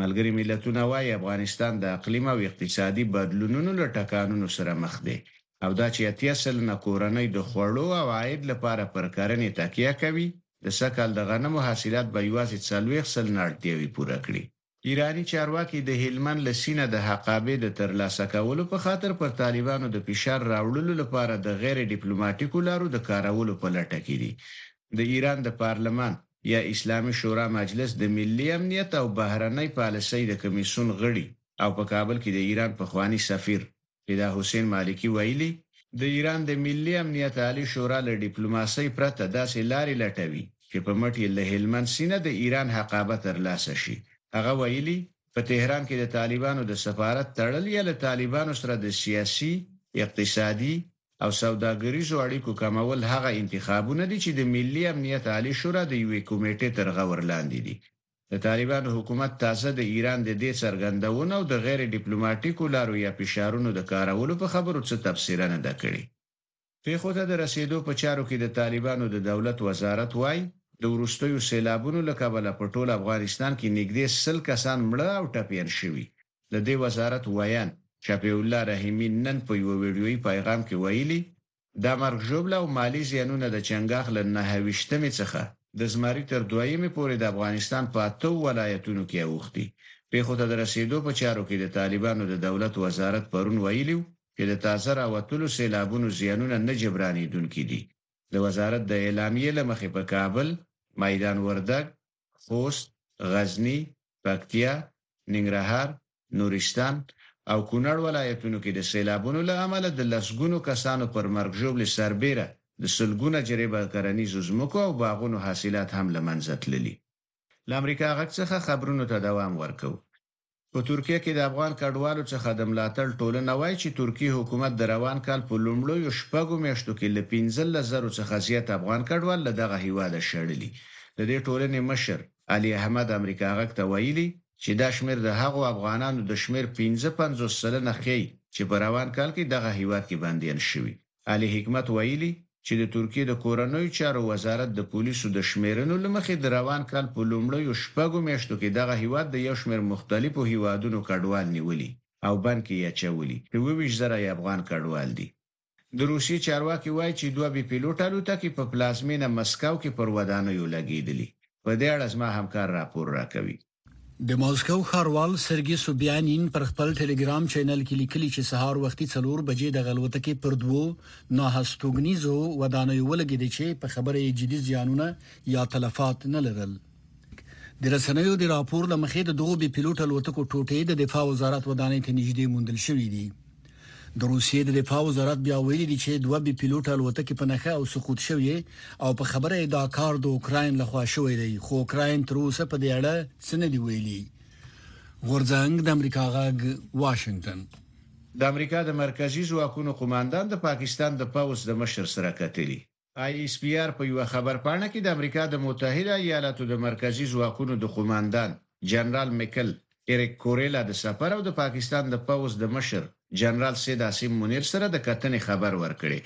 ملګري ملتونه وايي افغانستان د اقلیم او اقتصادي بدلونونو له ټکانونو سره مخ دی او دا چې اتیا سلنه کورنۍ د خوړو او عاید لپاره پر کرنې تکیه کوي، د سږ کال د غنمو حاصلات به یوازې څلوېښت سلنه اړتیاوې پوره کړي. ایراني چارواکي د هلمند له سینه د حقابې د ترلاسه کولو په خاطر پر طالبانو د فشار راوړلو لپاره د غیر ډیپلوماټیکو لارو د کارولو په لټه کې دي. د ایران د پارلمان یا اسلامي شورا مجلس د ملي امنیت او بهرنۍ پالیسۍ د کمیسیون غړي او په کابل کې د ایران پخواني سفیر فدا حسین مالکي ویلي، د ایران د ملي امنیت عالي شورا له ډیپلوماسۍ پرته داسې لارې لټوي چې په مټ یې له هلمند سینه د ایران حقابه ترلاسه شي. هغه ویلي، په تهران کې د طالبانو د سفارت تړل یا له طالبانو سره د سیاسي، اقتصادي او سوداګریزو اړیکو کمول هغه انتخابونه دي چې د ملي امنیت عالي شورا د یوې کمېټې تر غور لاندې دي. د طالبانو حکومت تازه د ایران د دې څرګندونو او د غیر ډیپلوماټیکو لارو یا فشارونو د کارولو په خبرو څه تبصره نه ده کړې. پېښو ته د رسېدو په چارو کې د طالبانو د دولت وزارت وايي، د وروستیو سېلابونو له کبله په ټول افغانستان کې نږدې سل کسان مړه او ټپیان شوي د دې وزارت ویاند شفیع الله رحیمي نن په یوه ویډیويي پیغام کې ویلي، دا مرګ ژوبله او مالي زیانونه د چنګاښ له نهه ویشت مې څخه د زمري تر دویمې پورې د افغانستان په اته ولایتونو کې اوښتي. پېښو ته د رسېدو په چارو کې د طالبانو د دولت وزارت پرون ویلي و چې د تازه راوتلو سېلابونو زیانونه نه جبرانېدونکي دي. د وزارت د اعلامیې له مخې په کابل، میدان وردګ، خوست، غزني، پکتیا، ننګرهار، نورستان او کونړ ولایتونو کې د سېلابونو له امله د لسګونو کسانو پر مرګ ژوبلې سربېره د سلګونه جریبه کرنیزو ځمکو او باغونو حاصلات هم له منځه تللي. له امریکا غږ څخه خبرونو ته دوام ورکوو. په ترکیه کې د افغان کډوالو څخه د ملاتړ ټولنه وايي چې ترکیې حکومت د روان کال په لومړیو شپږو میاشتو کې له پنځلس زرو څخه زیات افغان کډوال له دغه هیواده شړلي. د دې ټولنې مشر علي احمد امریکا غږ ته ویلي چې دا شمېر د هغو افغانانو د شمېر پنځه پنځوس سلنه ښیي چې په روان کال کې دغه هیواد کې بندیان شوي. علي حکمت ویلي، چې د ترکیې د کورنیو چارو وزارت د پولیسو د شمېرنو له مخې د روان کال په لومړیو شپږو میاشتو کې دغه هېواد د یو شمېر مختلفو هېوادونو کډوال نیولي او بند کې یې اچولي، چې اووه ویشت زره یې افغان کډوال دي. د روسیې چارواکي وايي، چې دوه بې پیلوټه الوتکې په پلازمېنه مسکو کې پر ودانیو لګېدلي، په دې اړه زما همکار راپور راکوي. د ماسکو ښاروال سرګي سوبیانین پر خپل ټلګرام چینل کې لیکلي چې سهار وختي څلور بجې د غلوتکې پر دوو ناهستوګنیزو ودانیو ولګیدې چې په خبره یې جدي زیانونه یا تلفات نه لرل. د رسنیو د راپور لمخې د دغو بې پیلوټه الوتکو ټوټې د دفاع وزارت ودانۍ ته نږدې موندل شوې دي. د روسیې د دفاع وزارت بیا ویلي دي چې دوه بي پیلوټه الوتکې په نخښه او سقوط شوې او په خبره یې دا کار د اوکراین لخوا شوی دی خو اوکراین تر اوسه په دې اړه څه نه دی ویلي غورځنګ د امریکا غږ واشنگټن د امریکا د مرکزي ځواکونو قوماندان د پاکستان د پوځ د مشر سره کتلي. آی اېس پي ار په یوه خبرپاڼه کې د امریکا د متحده ایالاتو د مرکزي ځواکونو د قوماندان جنرال مېکل اېرېک کورېلا د سفر او د پاکستان د پوځ د مشر جنرال سید عاصم منیر سره د کتنې خبر ورکړی.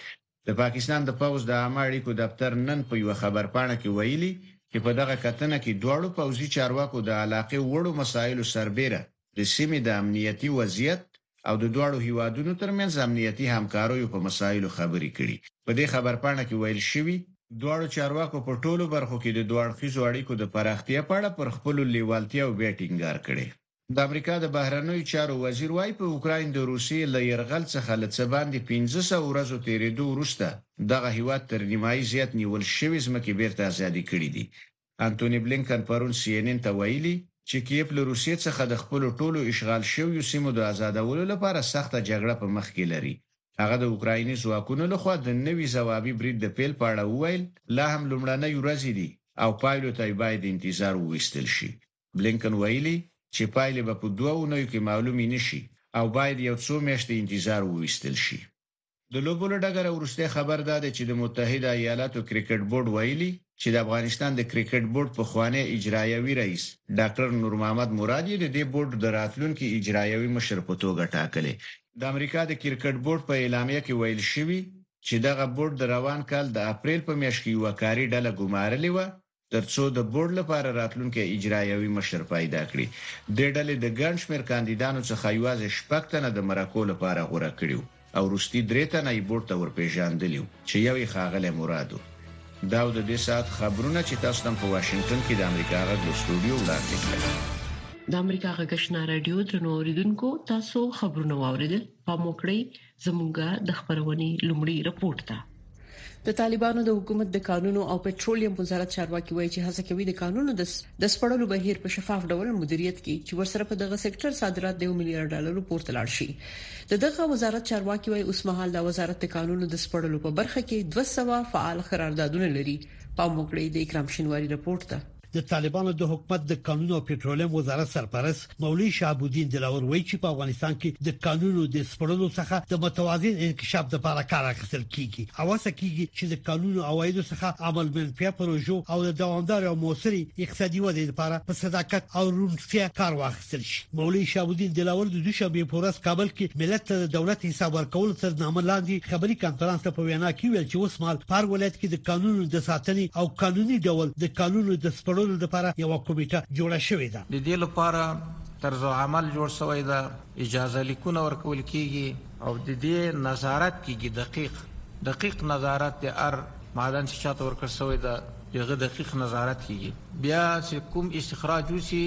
د پاکستان د پوځ د عامه اړیکو دفتر نن په یوه خبرپاڼه کې ویلي چې په دغه کتنه کې دواړو پوځي چارواکو د علاقې وړو مسایلو سربېره د سیمې د امنیتي وضعیت او د دواړو هېوادونو ترمنځ امنیتي همکاریو په مسایلو خبرې کړي. په دې خبرپاڼه کې ویل شوي، دواړو چارواکو په ټولو برخو کې د دوه اړخیزو اړیکو د پراختیا په اړه پر خپلو لېوالتیاو بیا ټینګار کړی. د امریکا د بهرنیو چارو وزیر وايي، په اوکراین د روسیې له یرغل څخه له څه باندې پنځه سوه ورځو تېرېدو وروسته دغه هېواد تر نیمايي زیات نیول شوې ځمکې بېرته ازادې کړې دي انتوني بلینکن پرون سي ان ان ته ویلي، چې کییف له روسیې څخه د خپلو ټولو اشغال شویو سیمو د ازادولو لپاره سخته جګړه په مخ کې لري. هغه د اوکرایني ځواکونو له خوا د نوي ځوابي برید د پیل په اړه وویل، لا هم لومړنۍ ورځې دي او پایلو ته یې باید انتظار وویستل شي. بلینکن ویلي، چې پایلې به په دوه اونیو کې معلومې نه شي او باید یو څو میاشتې انتظار وویستل شي. د لوبو له ډګره وروستی خبر دا دی چې د متحده ایالاتو کرکټ بورډ ویلي چې د افغانستان د کرکټ بورډ پخوانی اجرایوي رئیس ډاکټر نورمحمد مراد یې د دې بورډ د راتلونکي اجرایوي مشر په توګه ټاکلی. د امریکا د کرکټ بورډ په اعلامیه کې ویل شوي چې دغه بورډ د روان کال د اپریل په میاشت کې یوه کاري ډله ګمارلې وه تر څو د بورډ لپاره راتلونکی اجرایوي مشر پیدا کړي. دې ډلې د ګڼ شمېر کاندیدانو څخه یوازې شپږ تنه د مرکو لپاره غوره کړي وو او وروستي درې تنه یې بورډ ته ورپېژاندلي وو چې یو یې ښاغلی مراد و. دا و د دې ساعت خبرونه چې تاسو ته مو په واشنګټن کې د امریکا غږ له سټوډیو وړاندې کړل. د امریکا غږ اشنا راډیو درنو اوریدونکو تاسو خبرونه واوریدل. پام وکړئ زمونږ د خبرونې لومړی رپورت ده د طالبانو د حکومت د قانونو او پېټرولیم وزارت چارواکي وایي چې هڅه کوي د قانونو د سپړلو بهیر په شفاف ډول مدیریت کړي چې ورسره په دغه سکتور صادرات د 1 میلیارډ ډالرو پورته لاړ شي د دغه وزارت چارواکي وایي اوس مهال د وزارت د قانونو د سپړلو په برخه کې 200 فعال قراردادونه لري پام وکړئ د اکرام شینواری رپورت ده د طالبانو د حکومت د قانون او پېټرولیم وزارت سرپرست مولوی شهاب الدین دلاور وایي چې په افغانستان کې د قانونو د سپړلو څخه د متوازن انکشاف لپاره کار اخیستل کیږي او هڅه کیږي چې د قانونو اوایدو څخه عمل منفیا پروژو او د دوامدار او موثري اقتصادي ودې لپاره په صداقت او روڼتیا کار واخلي اخیستل شي. مولوي شهاب الدین دلاور د دوشنبې په ورځ کابل کې ملت ته د دولت حساب ورکولو تر نامه لاندې خبري کنفرانس ته په وینا کې وویل چې اوسمهال په هر ولایت کې د کانونو د ساتنې او قانوني ډول د کانونو د سپړلو لپاره یوه کمېټه جوړه شوې ده. د دې لپاره طرز عمل جوړ شوی ده، اجازه لیکونه ورکول کېږي او د دې نظارت کېږي، دقیق دقیق نظارت د هر معدن چې چاته ورکړل شوی ده د هغه دقیق نظارت کېږي، بیا چې کوم استخراج وشي،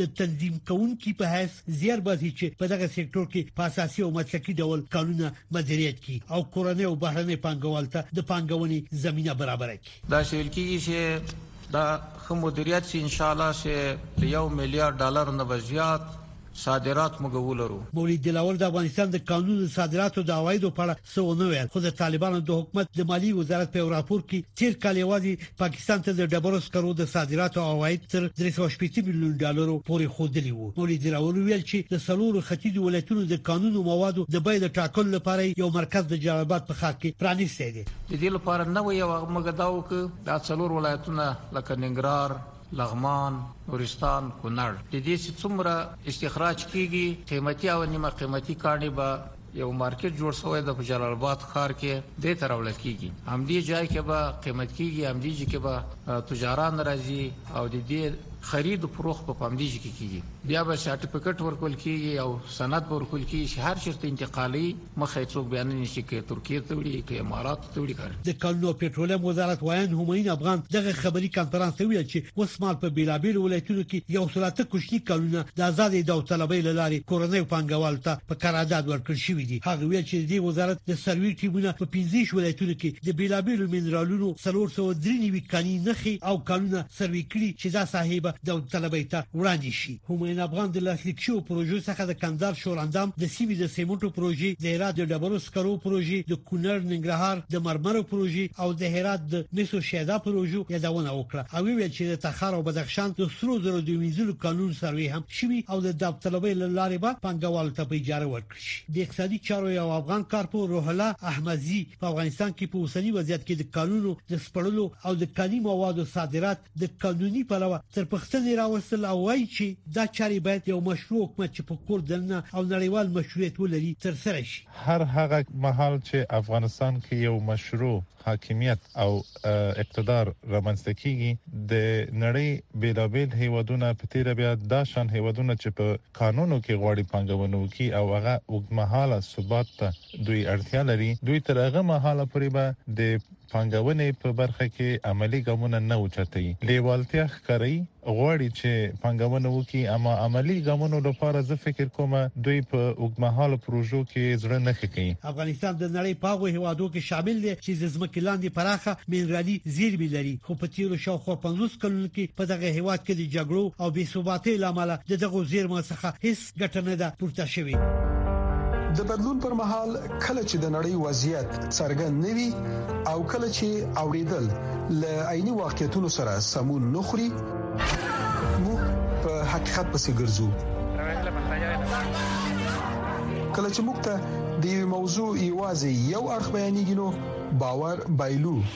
د تنظیم کوونکي په حیث زیار باسي چې په دغه سکتور کې په اساسي او مسلکي ډول کارونه مدیریت کړي او کورنۍ او بهرنۍ پانګوال ته د پانګونې زمينه برابره کړي دا شیل کیږي چې دا خو مدیریت شي ان شاء الله چې له یو میلیارډ ډالر نه به زیات صادرات موږ ولرو مولید دلاور د افغانستان د کانونو صادراتو د عوایدو په اړه څه ونه ویل خو د طالبانو د حکومت د مالی وزارت په راپور کې تیر کال یوازې پاکستان ته د ډبرو سکرو د صادراتو عواید تر 380 میلیون ډالر پورې خودلی وو مولید راول ویل چې د سلورو ختیځ ولایتونو د قانونو موادو د بیې د ټاکلو لپاره یو مرکز د جلال آباد په ښار کې پرانیستی دی د دې لپاره نو یو مګه دا وک د څلور ولایتونو لکه ننګرهار لغمان نورستان کونړ د دې چې څومره استخراج کیږي قیمتي او نیمه قیمتي کاني به یو مارکیټ جوړ سوی ده په جلال اباد ښار کې دی ته راوړل کیږي همدې ځای کې به قیمت کیږي همدې ځای کې به تجاران راځي او د دې خرید پروخ په پامدې ځای کې کیږي بیا به سرټیفیکټ ورکول کیږي او سند ورکول کیږي هر چیرته انتقالي مخه څوک بیان نشي کې ترکیه ته وړي کې امارات د کانونو او پټرولیم وزارت ویاند همایون افغان دغه خبري کانفرنس ته ویل چې اوسمهال په بیلابیلو ولایتونو کې یو سل اته کوچني کانونه د ازادې داوطلبۍ له لارې کورنیو پانګوالو ته په قرارداد ورکړل شوي دي. هغه ویل چې د دې وزارت د سروې ټیمونه په پنځه ویشت ولایتونو کې د بیلابیلو مینرالونو څلور سوه درې نوي کاني نښې او کانونه سروې کړي چې دا ساحې به داوطلبۍ ته وړاندې شي. همايون افغان د لاسلیک شوو پروژو څخه د کندهار شوراندام د سیمې د سیمنټو پروژې د هرات د ډبرو سکرو پروژې د کونړ ننګرهار د مرمرو پروژې او د هرات د مسو شیدا پروژو یادونه وکړه او ویل چې د تخار او بدخشان د سرو زرو د وینځلو کانون سروي هم شوي او د داوطلبۍ له لارې به پنګوالو ته په اجاره ورکړي شي د اقتصادي چارو یو افغان کارپو روح الله احمدزي په افغانستان کې په اوسنی وضعیت کې د کانونو د سپړلو او د کاني موادو صادرات د قانوني پلوه تر پښتنې راوستل او وایي چې دا چاري باید یو مشروع حکومت چې په کور دننه او نړیوال مشروعیت ولري تر سره شي. هر هغه مهال چې افغانستان کې یو مشروع حاکمیت او اقتدار رامنځته کیږي د نړۍ بیلابیل هیوادونه په تیره بیا دا شان هیوادونه چې په کانونو کې غواړي پانګونه وکړي او هغه اوږدمهاله ثبات ته دوی اړتیا لري دوی تر هغه مهاله پورې به د پانګونې په برخه کې عملي ګامونه نه اوچتوي، لېوالتیا ښکاروي، غواړي چې پانګونه وکړي، اما عملي ګامونو لپاره زه فکر کوم دوی په اوږدمهالو پروژو کې زړه نه ښه کوي. افغانستان د نړۍ په هغو هېوادو کې شامل دی چې د ځمکې لاندې پراخه مېنرالي زېرمې لري، خو په تېرو شاوخوا پنځوس کلونو کې په دغه هېواد کې د جګړو او بې ثباتۍ له امله د دغو زېرمو څخه هېڅ ګټه نه ده پورته شوې. د بدلون پر مهال کله چې د نړۍ وضعیت څرګند نه وي او کله چې اوریدل ل عیني واقعیتونو سره سمون نه خوري موږ په حقیقت پسې ګرځو کله چې موږ ته د یو موضوع یوازې یو اړخ بیانېږي نو باور بایلو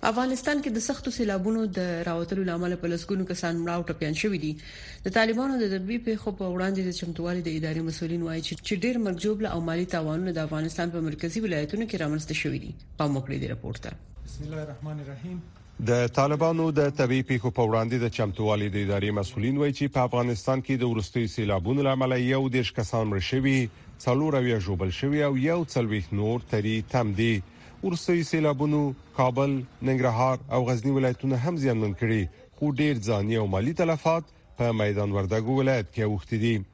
په افغانستان کې د سختو سیلابونو د راوتلو لامل په لسګونو کسان مړه او ټپيان شوي دي د طالبانو د طبي پیښو په وړاندې د چمتووالي د ادارې مسولین وایي چې ډیر مرګجوبله او مالی تاوانونه د افغانستان په مرکزی ولایتونو کې رامنځته شوي دي پام وکړئ د رپورت ته بسم الله الرحمن الرحیم د طالبانو د طبي پیښو په وړاندې د چمتووالي د ادارې مسولین وایي چې په افغانستان کې د ورستي سیلابونو لامل یو دیش کسان مړ شوي څلور اویا ژوبل شوي او یو څلويخ نور تری تم دي وروستیو سیلابونو کابل، ننګرهار او غزني ولایتونه هم زیانمن کړي، خو ډېر ځاني او مالي تلفات په میدان وردګو ولایت کې اوښتي دي.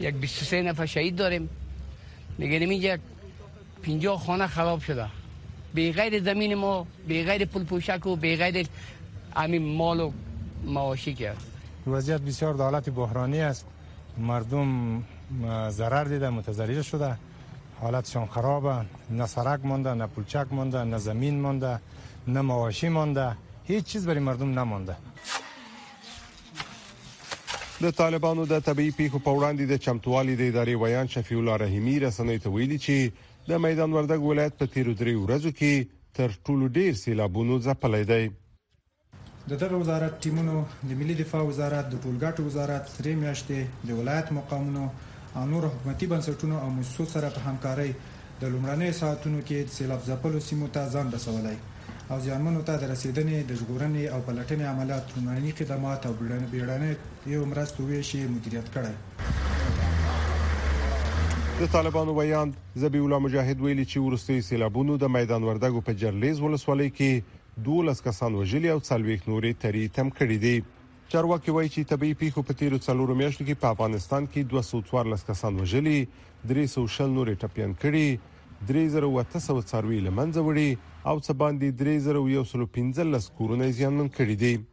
یک بیست و سه نفر شهید داریم میگن اینجا پنجاه خانه خراب شده به غیر زمین ما به غیر پل پوشک و به غیر همین مال و مواشی که وضعیت بسیار در حالت بحرانی است مردم ضرر دیده متضرر شده حالتشان خرابه نه سرک مانده نه پولچک مانده نه زمین مانده نه مواشی مانده هیچ چیز برای مردم نمانده د طالبانو د طبيعي پیښو په وړاندې د چمتووالي د ادارې ویاند شفیع الله رحیمي رسنۍ ته ویلي چې د میدان وردګ ولایت په تیرو درې ورځو کې تر ټولو ډیر سیلابونو ځپلی دی د دغه وزارت ټیمونو د ملي دفاع وزارت، د ټولګټو وزارت، سرې میاشتې، د ولایت مقامونو او نورو حکومتي بنسټونو او موسسو سره په همکارۍ د لومړنیو ساعتونو کې د سېلاب ځپلو سیمو ته ځان رسولی او زیانمنو ته د رسېدنې، د ژغورنې او پلټنې عملیات، لومړني خدمات او بېړنیو مرستو وېش یې مدیریت کړی. د طالبانو ویاند ذبیح الله مجاهد ویلي چې وروستیو سېلابونو د میدان وردګو په جرلېز ولسوالۍ کې دوولس کسان وژلي او څلوېښت نور یې تری تم کړي دي. چارواکي وايي چې طبیعي پېښو په تېرو څلورو میاشتو کې په افغانستان کې دوه سوه څوارلس کسان وژلي، درې سوه شل نور یې ټپیان کړي، درې زره او اته سوه څاروي یې له منځه وړي او څه باندې درې زره او یو سلو پنځلس کورونه یې زیانمن کړي دي.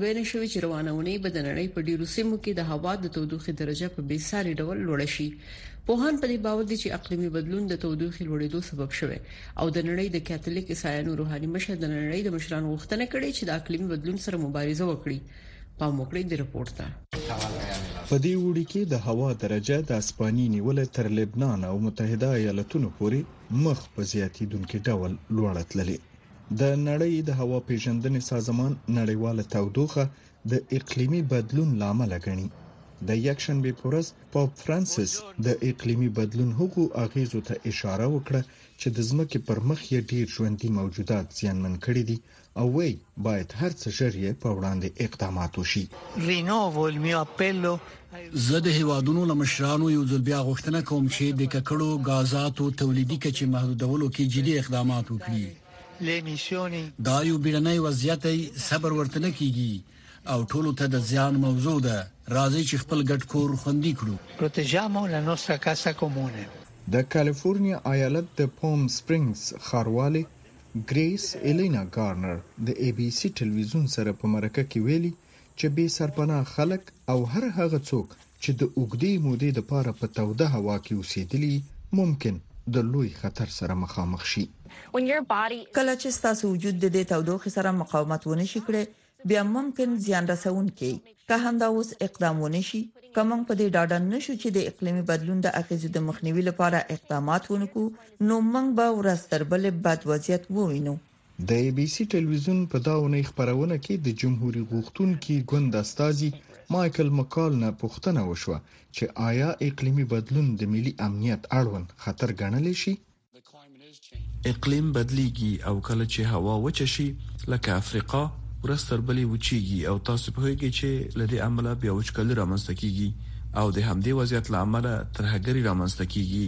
ویل شوي چې روانه اونۍ به د نړۍ په ډیرو سیمو کې د هوا د تودوخې درجه په بې ساري ډول لوړه شي پوهان په دې باور دي چې اقلیمي بدلون د تودوخې لوړېدو سبب شوی او د نړۍ د کاتولیک عیسایانو روحاني مشر د نړۍ د مشرانو غوښتنه کړې چې د اقلیمي بدلون سره مبارزه وکړي پام وکړئ د رپورت ته په دې وړي کې د هوا درجه د اسپاني نیول تر لبنان او متحده ایالاتونو پورې مخ په زیاتیدونکو ډول لوړه تللې د نړۍ د هوا پیژندنې سازمان نړیواله تودوخه د اقلیمي بدلون لامل ګڼي د یکشنبه په ورځ پاپ فرانسیس د اقلیمي بدلون هغو اغیزو ته اشاره وکړه چې د ځمکې پر مخ یې ډیر ژوندۍ موجودات زیانمن کړي دي او وی باید هر څه ژر یې په وړاندې اقدامات وشي رینو ول میو اپیلو زه د هېوادونو له مشرانو یو ځل بیا غوښتنه کوم چې د ککړو غازاتو تولیدي کچې محدودولو کې جدي اقدامات وکړي. دا یو بیړنی وضعیت دی، صبر ورته نه کېږي او ټولو ته د زیان موضوع ده. راځئ چې خپل ګډ کور خوندي کړو. د کالیفورنیا ایالت د پام سپرینګز ښاروالې ګریس الینا ګارنر د ای بي سي ټلویزیون سره په مرکه کې ویلي، چې بې سرپناه خلک او هر هغه څوک چې د اوږدې مودې لپاره په توده هوا کې اوسېدلي ممکن د لوی خطر سره مخامخ شي. کله چې ستاسو وجود د دې تودوخې سره مقاومت ونه شي کړی، بیا ممکن زیان رسوونکی، که همدا اوس اقدام ونه شي، که موږ په دې ډاډه نه شو چې د اقلیمي بدلون د اغېزو د مخنیوي لپاره اقدامات ونه کړو، نو موږ به ورځ تر بلې بد وضعیت ووینو. د ای بي سي ټلویزیون په دا اونۍ خپرونه کې د جمهوري غوښتونکي ګوند استازي مایکل مکال نه پوښتنه وشوه چې آیا اقلیمي بدلون د ملي امنیت اړوند خطر ګڼلی شي؟ اقلیم بدلیږي او کله چې هوا وچه شي لکه افریقا ورځ تر بلې وچیږي او تاسو پوهیږئ چې له دې امله بیا وچکالي رامنځته کیږي او د همدې وضعیت له امله ترهګري رامنځته کیږي.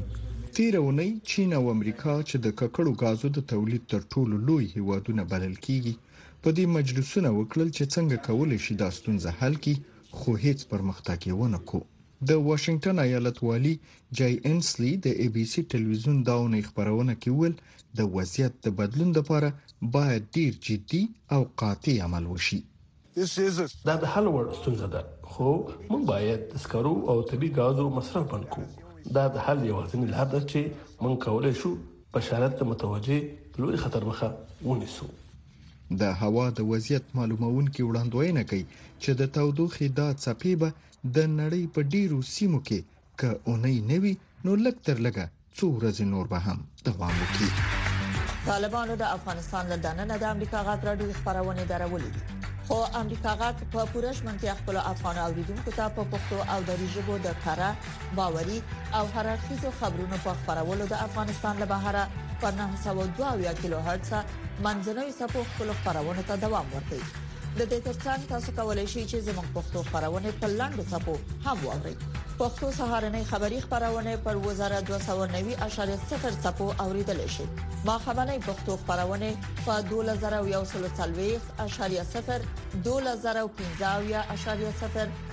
تېره اونۍ چین او امریکا چې د ککړو ګازو د تولید تر ټولو لوی هېوادونه بلل کېږي، په دې مجلسونه وکړل چې څنګه کولی شي دا ستونزه حل کړي، خو هېڅ پرمختګ یې ونه کړو. د واشنګټن ایالت والي جای انسلي د ای بي سي ټلویزیون دا اونۍ خپرونه کې وویل، د وضعیت د بدلون لپاره باید ډېر جدي او قاطع عمل وشي. دا د حل وړ ستونزه ده، خو موږ باید د سکرو او طبیعي ګازو مصرف بند کړو. دا د حل یوازینۍ لار ده چې موږ کولی شو بشریت له متوجه لوی خطر مخه ونیسو. د هوا د وضعیت معلوموونکي وړاندوینه کوي چې د تودوخې دا څپې به د نړۍ په ډېرو سیمو کې که اونۍ نه وي، نو لږ تر لږه څو ورځې نور به هم دوام وکړي طالبانو د افغانستان له دننه د امریکا غاک راډیو خبرونه درولې دي خو امریکا غاک په پوره شمنتیا خپل افغان اوریدونکو ته په پښتو او دری ژبه د کارا باوري او هررخیزو خبرونو په خبرولو د افغانستان له بهره په 902 کیلو هرتز منځنوي سپو خپل خبرونه ته دوام ورکړي د دې ترڅنګ تاسو کولی شئ چې زموږ پښتو خبرونه په لاندو ټکو هم واورئ پښتو سهارنې خبری خبرونه پر وزارت 290.0 ټکو اوریدل شي ما خبرنې پښتو خبرونه په 2040.0 2015.0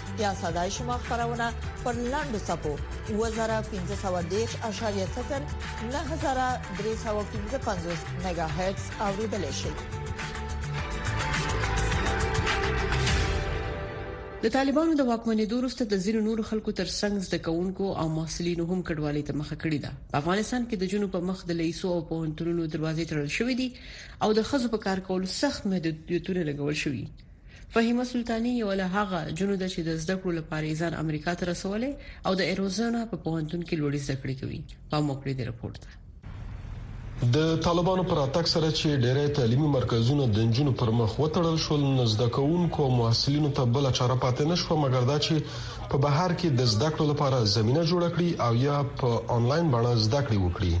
یا صداي شما خبرونه پر لاندو سپو 2513.0 9315 میگا هرتز اوریدل شي د طالبانو د واکمنېدو وروسته د ځینو نورو خلکو ترڅنګ زده کوونکو او محصلینو هم کډوالۍ ته مخه کړې ده په افغانستان کې د جنو په مخ د لیسو او پوهنتونونو دروازې تړل شوې دي او د خزو په کار کولو سخت محدودیتونه لګول شوي فهیمه سلطانی یو له هغه جنو ده چې د زده کړو لپاره یې ځان امریکا ته رسولې او د اروزونا په پوهنتون کې لوړې زده کړې کوي په موکړې د رپورت ده د طالبانو پر اتک سره چې ډېری تعلیمي مرکزونه د جنونو پر مخ وټړل شول نو زده کوونکو او محصلینو ته بل چاره پاتې نشو مګر دا چې په بهر کې د زده کړو لپاره زمينه جوړه کړي او یا په انلاین بڼه زده کړې وکړي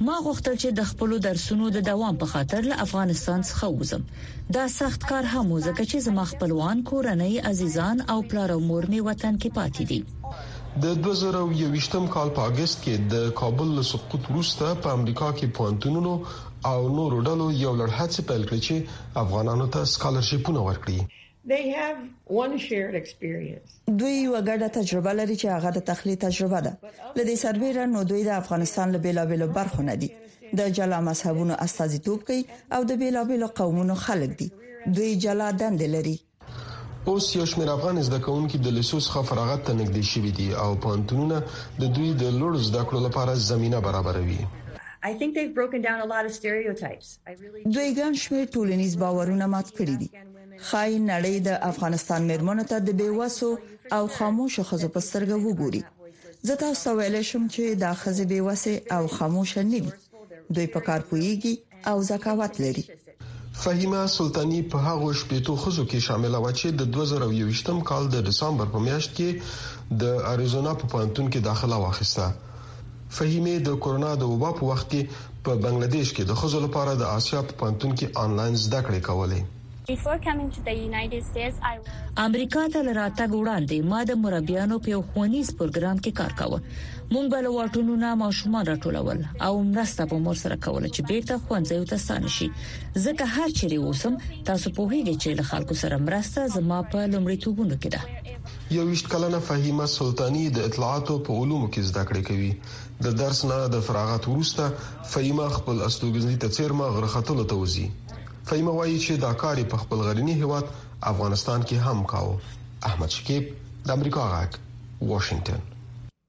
ما غوښتل چې د خپلو درسونو د دوام په خاطر له افغانستان څخه ووځم. دا سخت کار هم و، ځکه چې زما خپلوان، کورنۍ، عزیزان او پلار او مور مې وطن کې پاتې دي. د دوه زره او یوویشتم کال په اګست کې د کابل له سقوط وروسته په امریکا کې پوهنتونونو او نورو ډلو یو لړ هڅې پیل کړې چې افغانانو ته سکالرشیپونه ورکړي. دوی یو ګډه تجربه لري چې هغه د تخلیه تجربه ده لدې سربېره نو دوی د افغانستان له بیلابیلو برخو نه دي د جلا مذهبونو استازیتوب کوي او د بیلابیلو قومونو خلک دي دوی جلا دند لري اوس یو شمېر افغان زده کوونکي د لیسو څخه فراغت ته نږدې شوي دي او پوهنتونونه د دوی د لوړو زده کړو لپاره زمينه برابروي. دوی ګڼ شمېر ټولنیز باورونه مات کړي دي. ښايي نړۍ د افغانستان میرمنو ته د بې وسو او خاموشو ښځو په سترګه وګوري. زه تاسو ته ویلای شم چې دا ښځې بې وسې او خاموشه نه دي. دوی په کار پوهیږي او ذکاوت لري. فهیمه سلطاني په هغو شپېتو ښځو کې شامله وه چې د دوه زره او یوویشتم کال د دسامبر په میاشت کې د اریزونا په پوهنتون کې داخله واخیسته. فهیمې د کورونا د وبا په وخت کې په بنګله دېش کې د ښځو لپاره د اسیا په پوهنتون کې انلاین زده کړې کولې. امریکا ته له راتګ وړاندې ما د مربیانو په یو ښوونیز پروګرام کې کار کاوه. موږ به له واټونو نه ماشومان راټولول او مرسته به مو ورسره کوله چې بیرته ښوونځیو ته ستانه شي. ځکه هر چیرې اوسم، تاسو پوهیږئ چې له خلکو سره مرسته زما په لومړیتوبونو کې ده. یوویشت کلنه فهیمه سلطاني د اطلاعاتو په علومو کې زده کړې کوي. د درس نه د فراغت وروسته فهیمه خپل استوګنځي ته څیرمه غره ختلو ته وځي. فهیمه وایي چې دا کار یې په خپل غرني هیواد افغانستان کې هم کاوه. احمد شکیب، د امریکا غږ، واشنګټن.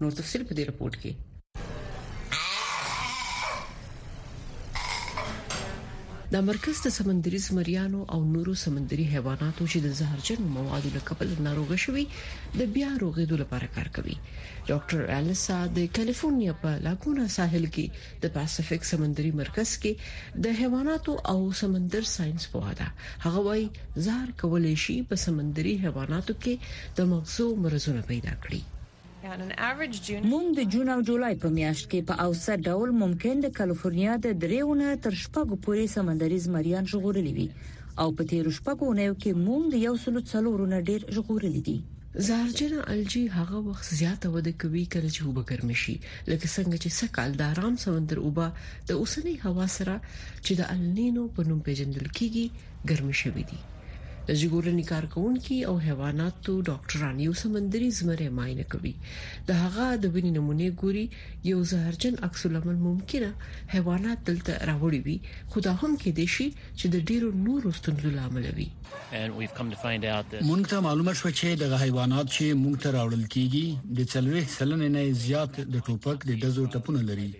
نور تفصيل په دې رپورت کې د مرکز د سمندري زمریانو او نورو سمندري حیواناتو چې د زهرجنو موادو له کبله ناروغ شوي د بیا روغېدو لپاره کار کوي ډاکټر الیسا د کالیفورنیا په لاګونا ساحل کې د پاسفیک سمندري مرکز کې د حیواناتو او سمندر ساينس پوه ده هغه وايي زار کولای شي په سمندري حیواناتو کې د مغزو مرزونه پیدا کړي مونږ د جون او جولای په میاشت کې په اوسط ډول ممکن د کالیفورنیا د دریونه تر شپږو پورې سمندري زمریان ژغورلي وي او په تیر شپږو اونیو کې مونږ د یو سلو څلورونه ډیر ژغورلي دي زهرجنه الجی هغه وخت زیاته وده کوي کله چې اوبه ګرمې شي لکه څنګه چې سږکال د ارام سمندر اوبه د اوسنۍ هوا سره چې د النینو په نوم پیژندل کیږي ګرمې شوې دي د ژغورنې کارکونکو او حیواناتو ډاکټران یو سمندري زمری معاینه کوي د هغه د وینې نمونه ګوري یو زهرجن عکس العمل ممکنه حیوانات دلته راوړي وي خو دا هم کې دي شي چې د ډیرو نورو ستونزو لامل وي. مونږ ته معلومه شوه چې دغه حیوانات چې مونږ ته راوړل کیږي د څلوېښت سلنې نه زیات د ټوپک د ډزو ټپونه لري.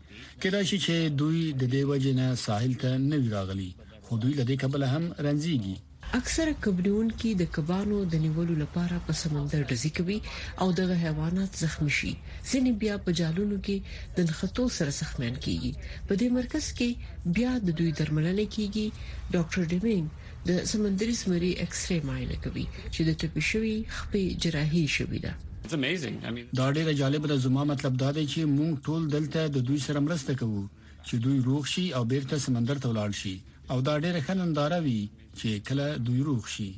کیدای شي چې دوی د دې وجې نه ساحل ته نه وي راغلي خو دوی له دې کبله هم رنځیږي. اکثره کب نیونکي د کبانو د نیولو لپاره په سمندر ډزې کوي او دغه حیوانات زخمي شي. ځینې بیا په جالونو کې د نښتو سره زخمیان کیږي. په دې مرکز کې. بیا د دوی درملنه کیږي ډاکټر ډیمینګ د سمندري زمري ایکس ری معاینه کوي چې د ټپي شوی خپې جراحي شوې ده دا ډیره جالبه ده زما مطلب دا دی چې مونږ ټول دلته د دوی سره مرسته کوو چې دوی روغ شي او بیرته سمندر ته ولاړ شي او دا ډیره ښه ننداره وي چې کله دوی روغ شي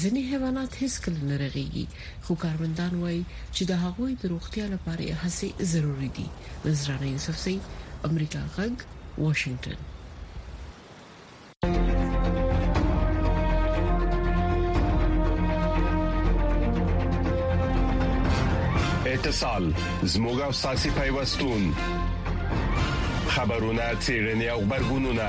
ځینې حیوانات هېڅکله نه رغېږي، خو کارمندان وايي چې د هغوی د روغتیا لپاره یې هڅې ضروري دي. نذرانه یوسفزۍ، امریکا غږ، واشنګټن. اتصال، زموږ او ستاسو پیوستون. خبرونه، څېړنې او غبرګونونه.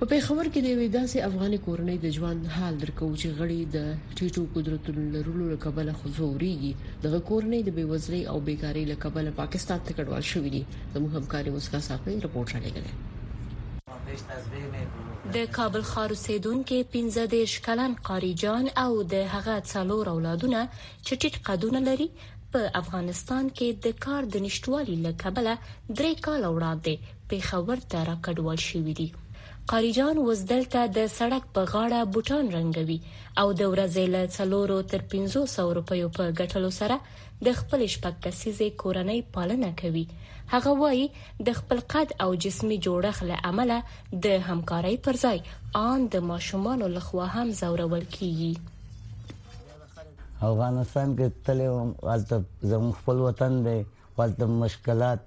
په پیښور کې د یوې داسې افغاني کورنۍ د ژوند حال درکو چې غړي د ټیټو قدرتونو لرلو له کبله خزوريږي دغه کورنۍ د بیوزلۍ او بیکاری له کبله پاکستان ته کډوال شوې دي زموږ همکاري مسکا صافي رپورټ را لګلې د کابل ښار اوسیدونکو 15 کلن قاری جان او د هغه څلور اولادونه چې ټیټ قدونه لري په افغانستان کې د کار د نشټوالي له کبله درې کاله وړاندې پېښور ته راکډوال شوي دي قاریجان اوس دلته د سړک په غاړه بوټان رنګوي او د ورځې له څلورو تر پنځو سو روپیو په ګټلو سره د خپل شپږ کسیزې کورنۍ پالنه کوي هغه وایي د خپل قد او جسمي جوړښت له امله د همکارۍ پر ځای آن د ماشومانو لخوا هم ځورول کیږي افغانستان کې تللی وم هلته زموږ خپل وطن دی خو هلته مشکلات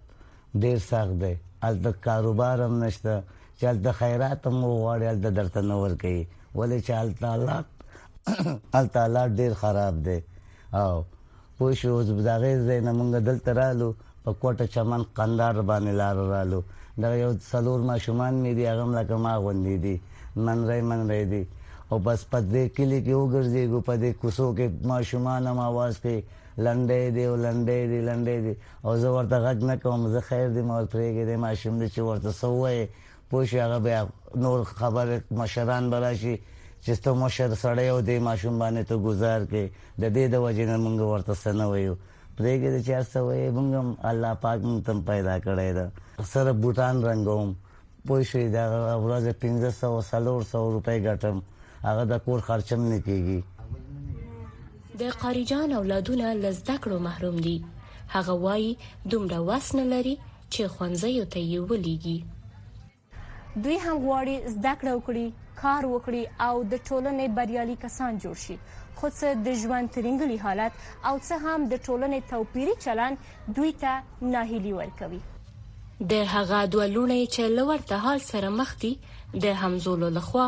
ډېر سخت دی هلته کاروبار هم نشته چې هلته خیرات هم وغواړې هلته درته نه ورکوي ولې چې هلته حالات هلته حالات ډېر خراب دی او پوه شو اوس د هغې ځای نه موږ دلته رالو په کوټه چمن قندار باندې لار رالو دغه یو څلور ماشومان مې دي هغه هم لکه ما غوندې دي منری منری دي او بس په دې کلي کې وګرځېږو په دې کوڅو کې ماشومان هم اواز کوي لنډی دی او لنډی دی لنډی دی او زه ورته غږ نه کوم زه خیر دی ما ورته پرېږې دی ماشوم دی چې ورته څه ووایې پوه شي هغه بیا نور خبر مشران به راشي چې ته مشر سړی او دې ماشوم باندې ته ګزار کې د دې د وجې نه مونږ ورته څه نه وایو پرېږې ده چې هر څه وایې مونږ هم الله پاک مونږ ته پیدا کړی ده سره بوټان رنګوم پوه شوې دا ورځ پنځه سوه څلور سوه روپۍ ګټم هغه د کور خرچم نه کېږي د قاری جان اولادونه له زده کړو محروم دي هغه وایي دومره وس نه لري چې ښوونځیو ته یې ولیږي دوی هم غواړي زده کړه وکړي، کار وکړي او د ټولنې بریالي کسان جوړ شي، خو څه د ژوند ترینګلی حالت او څه هم د ټولنې توپیري چلند دوی ته ناهیلي ورکوي. د هغه دوه لوڼې چې له ورته حال سره مخ دي، د همزولو له خوا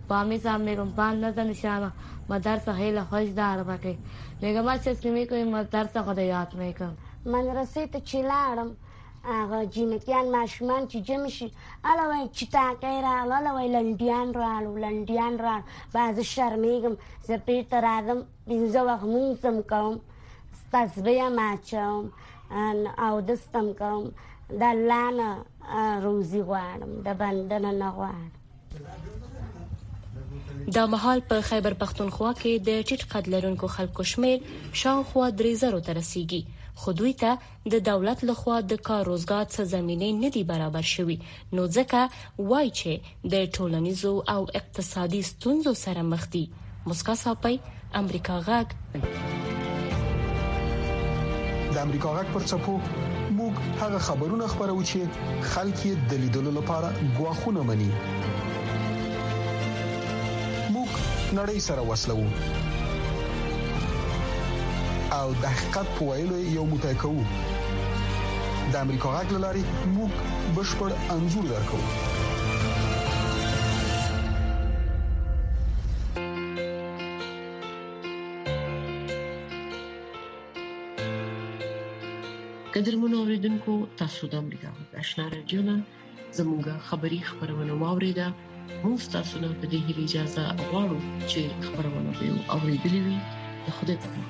پامی صاحب میرم پان نزد نشانه مدرسه هیله خوش دار بکه میګه ما چه سیمی کوی مدرسه خو د یاد می که. مدرسې ته چې لاړم هغه جینکیان ماشومان چې جمع شي اله وایي چیتاکۍ راغلو اله وایي لنډیان راړو لنډیان راړو بس زه شرمیږم زه بیرته راځم پنځه وخت مونځ هم کوم تسبیح هم اچوم اودس هم کوم د الله نه روزي غواړم د بنده نه نه غواړم. دا مهال په خیبر پښتونخوا کې د ټیټ قد لرونکو خلکو شمیر شاوخوا درې زرو ته رسیږي خو دوی ته د دولت لخوا د کار روزګار څه زمینه نه دی برابر شوی نو ځکه وای چې د ټولنیزو او اقتصادي ستونزو سره مخ دي مسکا صاحب امریکا غږ د امریکا غږ پر چپو موږ هغه خبرونه خبرو چې خلک یې د لیدلو لپاره غواخونه مني موږ نړۍ سره وسلو او د حقیقت په ویلو یو متای کوو د امریکا غږ لاري موږ بشپړ انځور درکو قدرمنو اوریدونکو تاسو د امریکا غږ آشنا رادیو نه زموږه خبری خبرونه واوریده موږ تاسو نه په دې هیله اجازه غواړو چې خبرونه به اوریدلې وي خدای په امان